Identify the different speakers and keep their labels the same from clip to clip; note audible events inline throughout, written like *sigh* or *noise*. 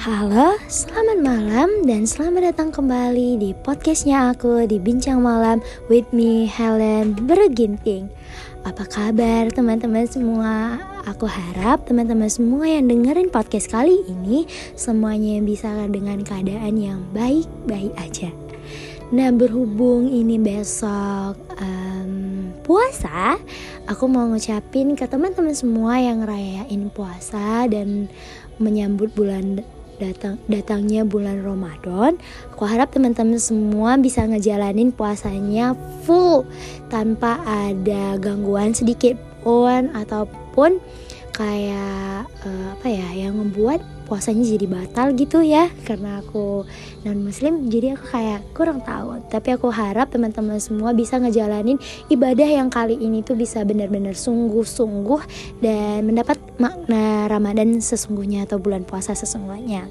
Speaker 1: Halo, selamat malam dan selamat datang kembali di podcastnya aku di Bincang Malam with me Helen Berginting Apa kabar teman-teman semua? Aku harap teman-teman semua yang dengerin podcast kali ini Semuanya bisa dengan keadaan yang baik-baik aja Nah berhubung ini besok um, puasa Aku mau ngucapin ke teman-teman semua yang rayain puasa dan menyambut bulan datang datangnya bulan Ramadan. Aku harap teman-teman semua bisa ngejalanin puasanya full tanpa ada gangguan sedikit pun ataupun kayak uh, apa ya yang membuat puasanya jadi batal gitu ya. Karena aku non muslim jadi aku kayak kurang tahu. Tapi aku harap teman-teman semua bisa ngejalanin ibadah yang kali ini tuh bisa benar-benar sungguh-sungguh dan mendapat makna Ramadan sesungguhnya atau bulan puasa sesungguhnya.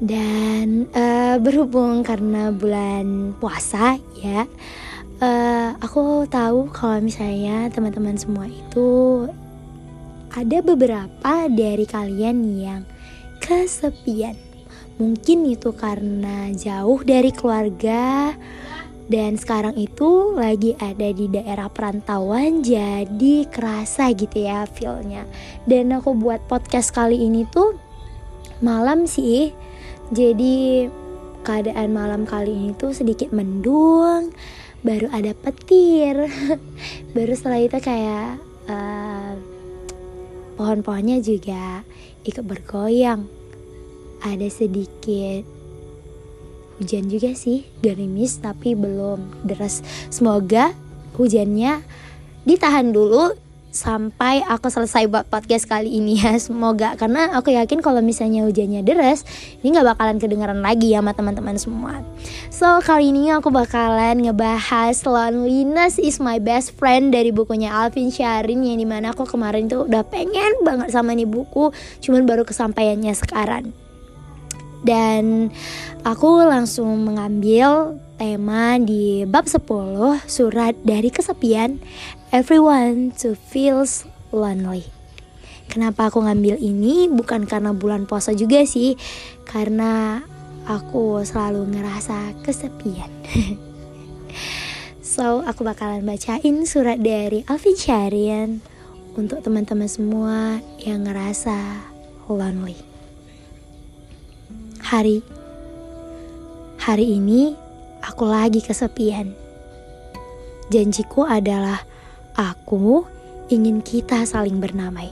Speaker 1: Dan uh, berhubung karena bulan puasa ya uh, aku tahu kalau misalnya teman-teman semua itu ada beberapa dari kalian yang kesepian. Mungkin itu karena jauh dari keluarga dan sekarang itu lagi ada di daerah perantauan jadi kerasa gitu ya feelnya. Dan aku buat podcast kali ini tuh malam sih. Jadi keadaan malam kali ini tuh sedikit mendung, baru ada petir. *laughs* baru setelah itu kayak uh, pohon-pohonnya juga ikut bergoyang. Ada sedikit hujan juga sih, gerimis tapi belum deras. Semoga hujannya ditahan dulu sampai aku selesai buat podcast kali ini ya semoga. Karena aku yakin kalau misalnya hujannya deras ini nggak bakalan kedengaran lagi ya sama teman-teman semua. So kali ini aku bakalan ngebahas loneliness is my best friend dari bukunya Alvin Sharin yang di mana aku kemarin tuh udah pengen banget sama nih buku cuman baru kesampaiannya sekarang. Dan aku langsung mengambil tema di bab 10 surat dari kesepian Everyone to feels lonely. Kenapa aku ngambil ini? Bukan karena bulan puasa juga sih, karena aku selalu ngerasa kesepian. *laughs* so, aku bakalan bacain surat dari Alvin Sharian untuk teman-teman semua yang ngerasa lonely. Hari hari ini aku lagi kesepian. Janjiku adalah aku ingin kita saling bernamai.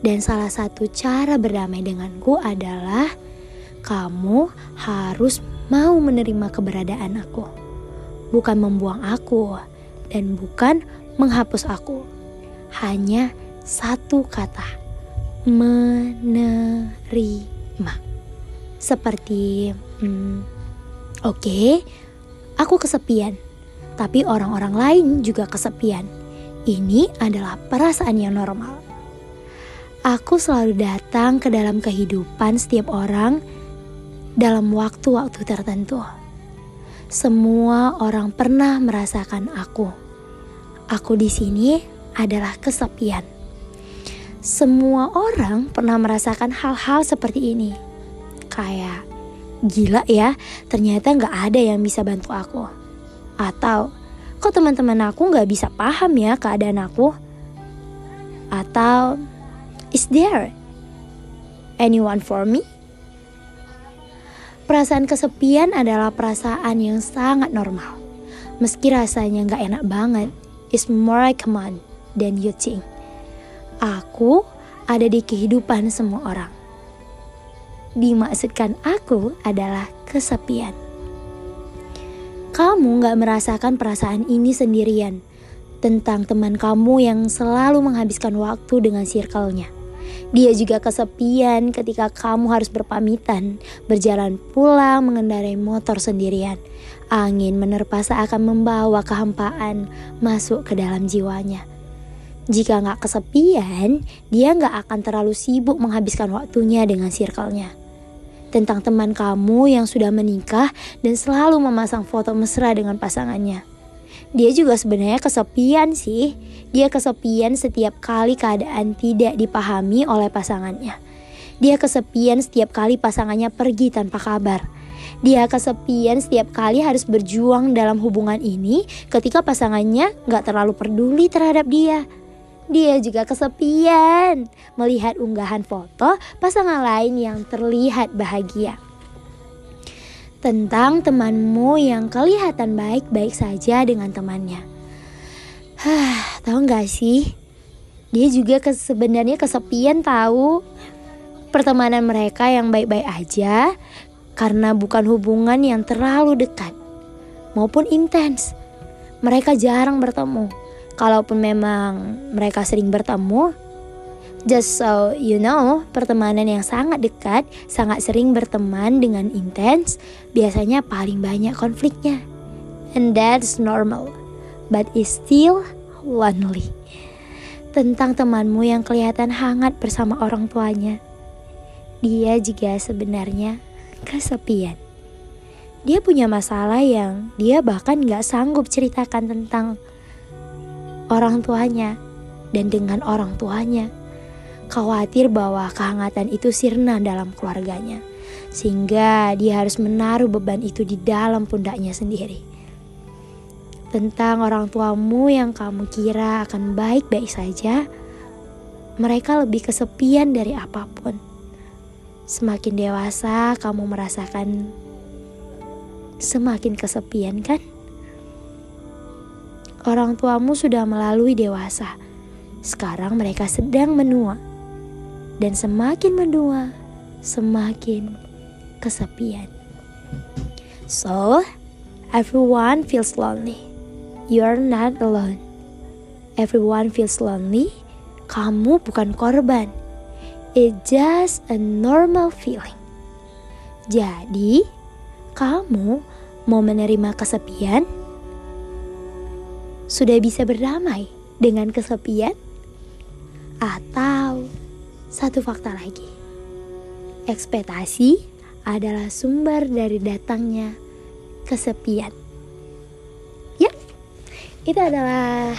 Speaker 1: Dan salah satu cara berdamai denganku adalah kamu harus mau menerima keberadaan aku. Bukan membuang aku dan bukan menghapus aku. Hanya satu kata. Menerima. Seperti hmm, Oke, okay, aku kesepian, tapi orang-orang lain juga kesepian. Ini adalah perasaan yang normal. Aku selalu datang ke dalam kehidupan setiap orang dalam waktu-waktu tertentu. Semua orang pernah merasakan aku. Aku di sini adalah kesepian. Semua orang pernah merasakan hal-hal seperti ini. Kayak gila ya, ternyata nggak ada yang bisa bantu aku. Atau, kok teman-teman aku nggak bisa paham ya keadaan aku? Atau, is there anyone for me? Perasaan kesepian adalah perasaan yang sangat normal. Meski rasanya nggak enak banget, it's more common than you think. Aku ada di kehidupan semua orang dimaksudkan aku adalah kesepian. Kamu gak merasakan perasaan ini sendirian tentang teman kamu yang selalu menghabiskan waktu dengan circle-nya. Dia juga kesepian ketika kamu harus berpamitan, berjalan pulang mengendarai motor sendirian. Angin menerpa seakan membawa kehampaan masuk ke dalam jiwanya. Jika gak kesepian, dia gak akan terlalu sibuk menghabiskan waktunya dengan circle-nya tentang teman kamu yang sudah menikah dan selalu memasang foto mesra dengan pasangannya. Dia juga sebenarnya kesepian sih. Dia kesepian setiap kali keadaan tidak dipahami oleh pasangannya. Dia kesepian setiap kali pasangannya pergi tanpa kabar. Dia kesepian setiap kali harus berjuang dalam hubungan ini ketika pasangannya gak terlalu peduli terhadap dia. Dia juga kesepian melihat unggahan foto pasangan lain yang terlihat bahagia. Tentang temanmu yang kelihatan baik-baik saja dengan temannya. Hah, tahu gak sih? Dia juga sebenarnya kesepian tahu pertemanan mereka yang baik-baik aja karena bukan hubungan yang terlalu dekat maupun intens. Mereka jarang bertemu. Kalaupun memang mereka sering bertemu, just so you know, pertemanan yang sangat dekat, sangat sering berteman dengan intens, biasanya paling banyak konfliknya. And that's normal, but it's still lonely. Tentang temanmu yang kelihatan hangat bersama orang tuanya dia juga sebenarnya kesepian. Dia punya masalah yang dia bahkan gak sanggup ceritakan tentang orang tuanya dan dengan orang tuanya. Khawatir bahwa kehangatan itu sirna dalam keluarganya. Sehingga dia harus menaruh beban itu di dalam pundaknya sendiri. Tentang orang tuamu yang kamu kira akan baik-baik saja, mereka lebih kesepian dari apa pun Semakin dewasa, kamu merasakan semakin kesepian, kan? Orang tuamu sudah melalui dewasa. Sekarang mereka sedang menua, dan semakin menua, semakin kesepian. So, everyone feels lonely. You're not alone. Everyone feels lonely. Kamu bukan korban It's just a normal feeling. Jadi, kamu mau menerima kesepian? Sudah bisa berdamai dengan kesepian? Atau satu fakta lagi, ekspektasi adalah sumber dari datangnya kesepian. Ya, itu adalah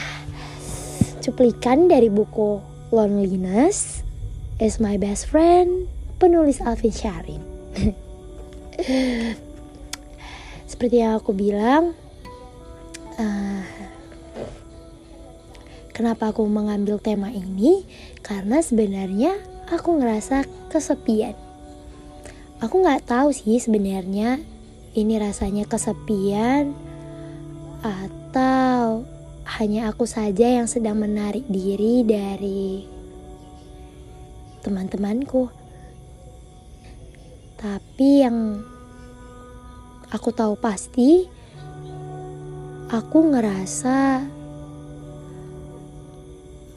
Speaker 1: cuplikan dari buku Loneliness is my best friend, penulis Alvin Sharin. *laughs* Seperti yang aku bilang, uh, kenapa aku mengambil tema ini? Karena sebenarnya aku ngerasa kesepian. Aku nggak tahu sih sebenarnya ini rasanya kesepian atau hanya aku saja yang sedang menarik diri dari teman-temanku. Tapi yang aku tahu pasti, aku ngerasa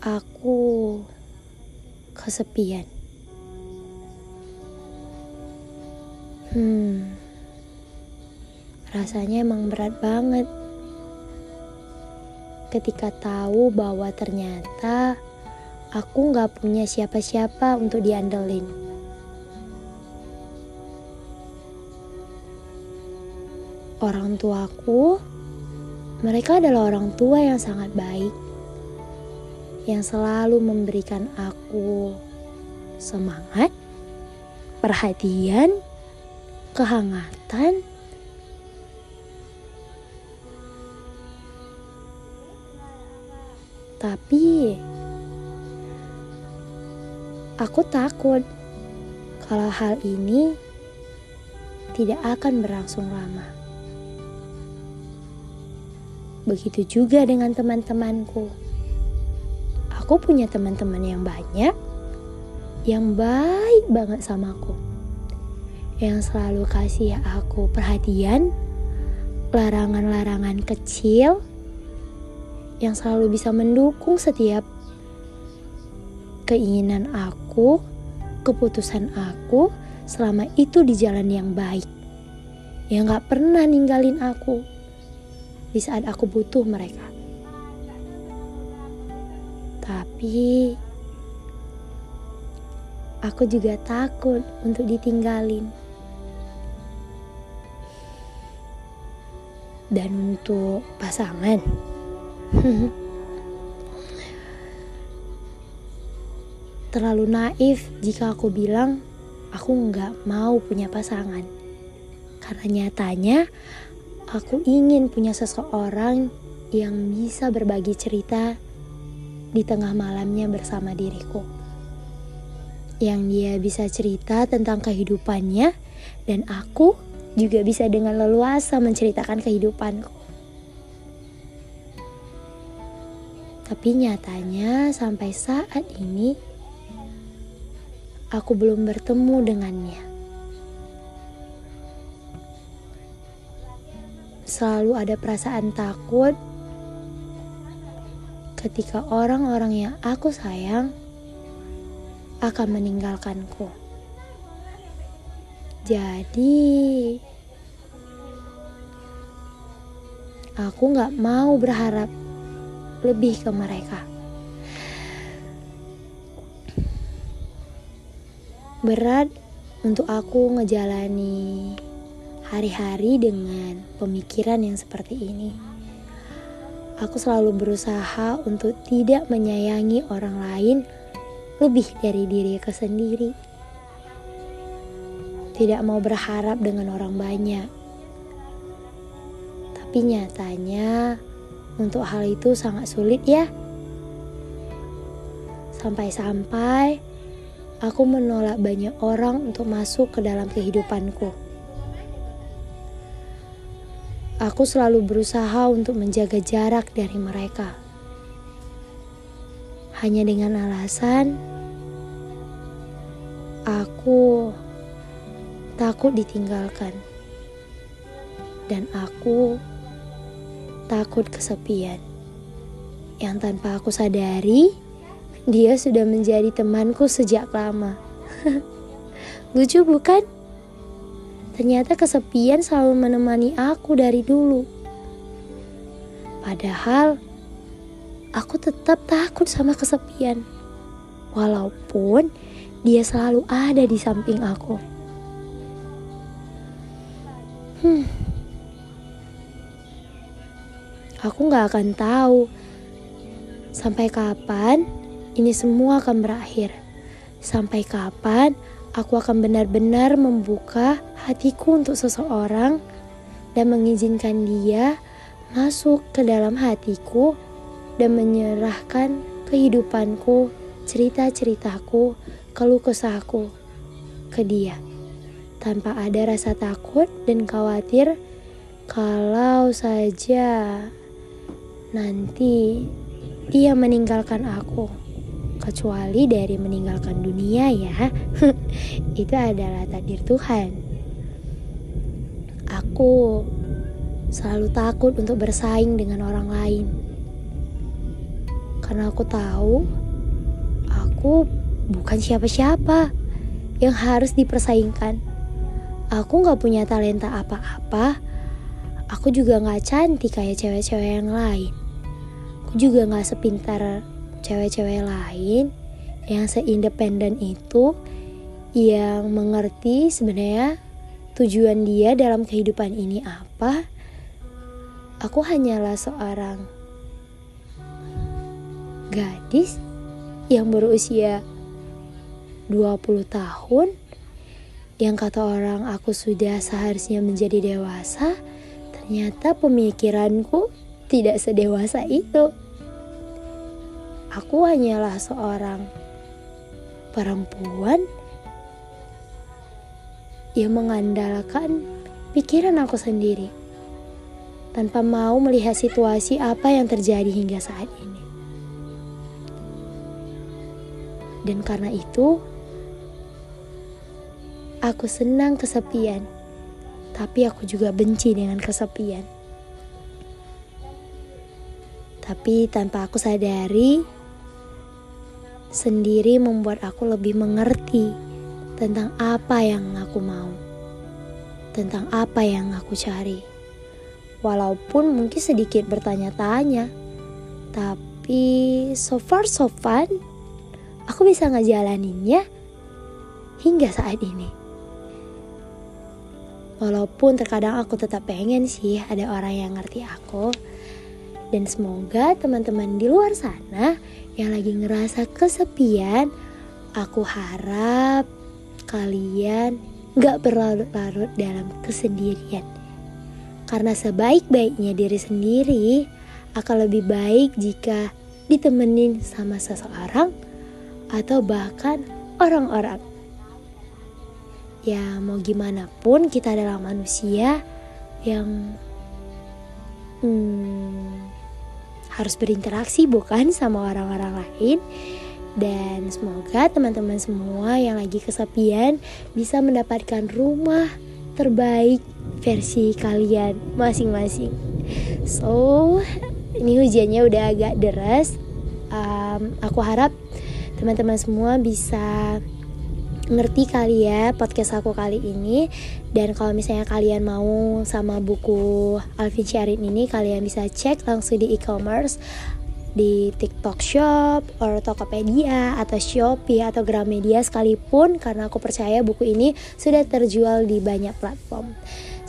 Speaker 1: aku kesepian. Hmm, rasanya emang berat banget ketika tahu bahwa ternyata aku gak punya siapa-siapa untuk diandelin. Orang tuaku, mereka adalah orang tua yang sangat baik, yang selalu memberikan aku semangat, perhatian, kehangatan, tapi Aku takut kalau hal ini tidak akan berlangsung lama. Begitu juga dengan teman-temanku. Aku punya teman-teman yang banyak, yang baik banget sama aku. Yang selalu kasih aku perhatian, larangan-larangan kecil, yang selalu bisa mendukung setiap keinginan aku, keputusan aku selama itu di jalan yang baik. Yang gak pernah ninggalin aku di saat aku butuh mereka. Tapi aku juga takut untuk ditinggalin. Dan untuk pasangan. *laughs* terlalu naif jika aku bilang aku nggak mau punya pasangan. Karena nyatanya aku ingin punya seseorang yang bisa berbagi cerita di tengah malamnya bersama diriku. Yang dia bisa cerita tentang kehidupannya dan aku juga bisa dengan leluasa menceritakan kehidupanku. Tapi nyatanya sampai saat ini aku belum bertemu dengannya. Selalu ada perasaan takut ketika orang-orang yang aku sayang akan meninggalkanku. Jadi, aku gak mau berharap lebih ke mereka. Berat untuk aku ngejalani hari-hari dengan pemikiran yang seperti ini. Aku selalu berusaha untuk tidak menyayangi orang lain lebih dari diriku sendiri tidak mau berharap dengan orang banyak. Tapi nyatanya, untuk hal itu sangat sulit, ya. Sampai-sampai aku menolak banyak orang untuk masuk ke dalam kehidupanku. Aku selalu berusaha untuk menjaga jarak dari mereka, hanya dengan alasan aku takut ditinggalkan, dan aku takut kesepian. Yang tanpa aku sadari, dia sudah menjadi temanku sejak lama. *laughs* Lucu bukan? Ternyata kesepian selalu menemani aku dari dulu. Padahal aku tetap takut sama kesepian. Walaupun dia selalu ada di samping aku. Hmm. Aku gak akan tahu sampai kapan ini semua akan berakhir. Sampai kapan aku akan benar-benar membuka hatiku untuk seseorang dan mengizinkan dia masuk ke dalam hatiku dan menyerahkan kehidupanku, cerita-ceritaku, keluh kesahku ke dia. Tanpa ada rasa takut dan khawatir kalau saja nanti ia meninggalkan aku kecuali dari meninggalkan dunia ya *laughs* itu adalah takdir Tuhan aku selalu takut untuk bersaing dengan orang lain karena aku tahu aku bukan siapa-siapa yang harus dipersaingkan Aku gak punya talenta apa-apa. Aku juga gak cantik kayak cewek-cewek yang lain. Aku juga gak sepintar cewek-cewek lain yang seindependen itu yang mengerti sebenarnya tujuan dia dalam kehidupan ini apa. Aku hanyalah seorang gadis yang berusia 20 tahun yang kata orang aku sudah seharusnya menjadi dewasa, ternyata pemikiranku tidak sedewasa itu. Aku hanyalah seorang perempuan yang mengandalkan pikiran aku sendiri tanpa mau melihat situasi apa yang terjadi hingga saat ini. Dan karena itu, Aku senang kesepian, tapi aku juga benci dengan kesepian. Tapi tanpa aku sadari, sendiri membuat aku lebih mengerti tentang apa yang aku mau, tentang apa yang aku cari. Walaupun mungkin sedikit bertanya-tanya, tapi so far so fun, aku bisa ngejalaninnya hingga saat ini. Walaupun terkadang aku tetap pengen sih ada orang yang ngerti aku. Dan semoga teman-teman di luar sana yang lagi ngerasa kesepian, aku harap kalian gak berlarut-larut dalam kesendirian. Karena sebaik-baiknya diri sendiri akan lebih baik jika ditemenin sama seseorang atau bahkan orang-orang. Ya mau gimana pun kita adalah manusia yang hmm, harus berinteraksi bukan sama orang-orang lain dan semoga teman-teman semua yang lagi kesepian bisa mendapatkan rumah terbaik versi kalian masing-masing. So, ini hujannya udah agak deras. Um, aku harap teman-teman semua bisa ngerti kali ya podcast aku kali ini dan kalau misalnya kalian mau sama buku Alvin Syarin ini kalian bisa cek langsung di e-commerce di TikTok Shop, or Tokopedia, atau Shopee, atau Gramedia sekalipun karena aku percaya buku ini sudah terjual di banyak platform.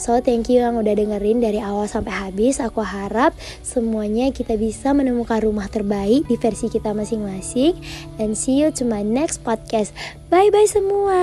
Speaker 1: So thank you yang udah dengerin dari awal sampai habis. Aku harap semuanya kita bisa menemukan rumah terbaik di versi kita masing-masing. And see you to my next podcast. Bye bye semua.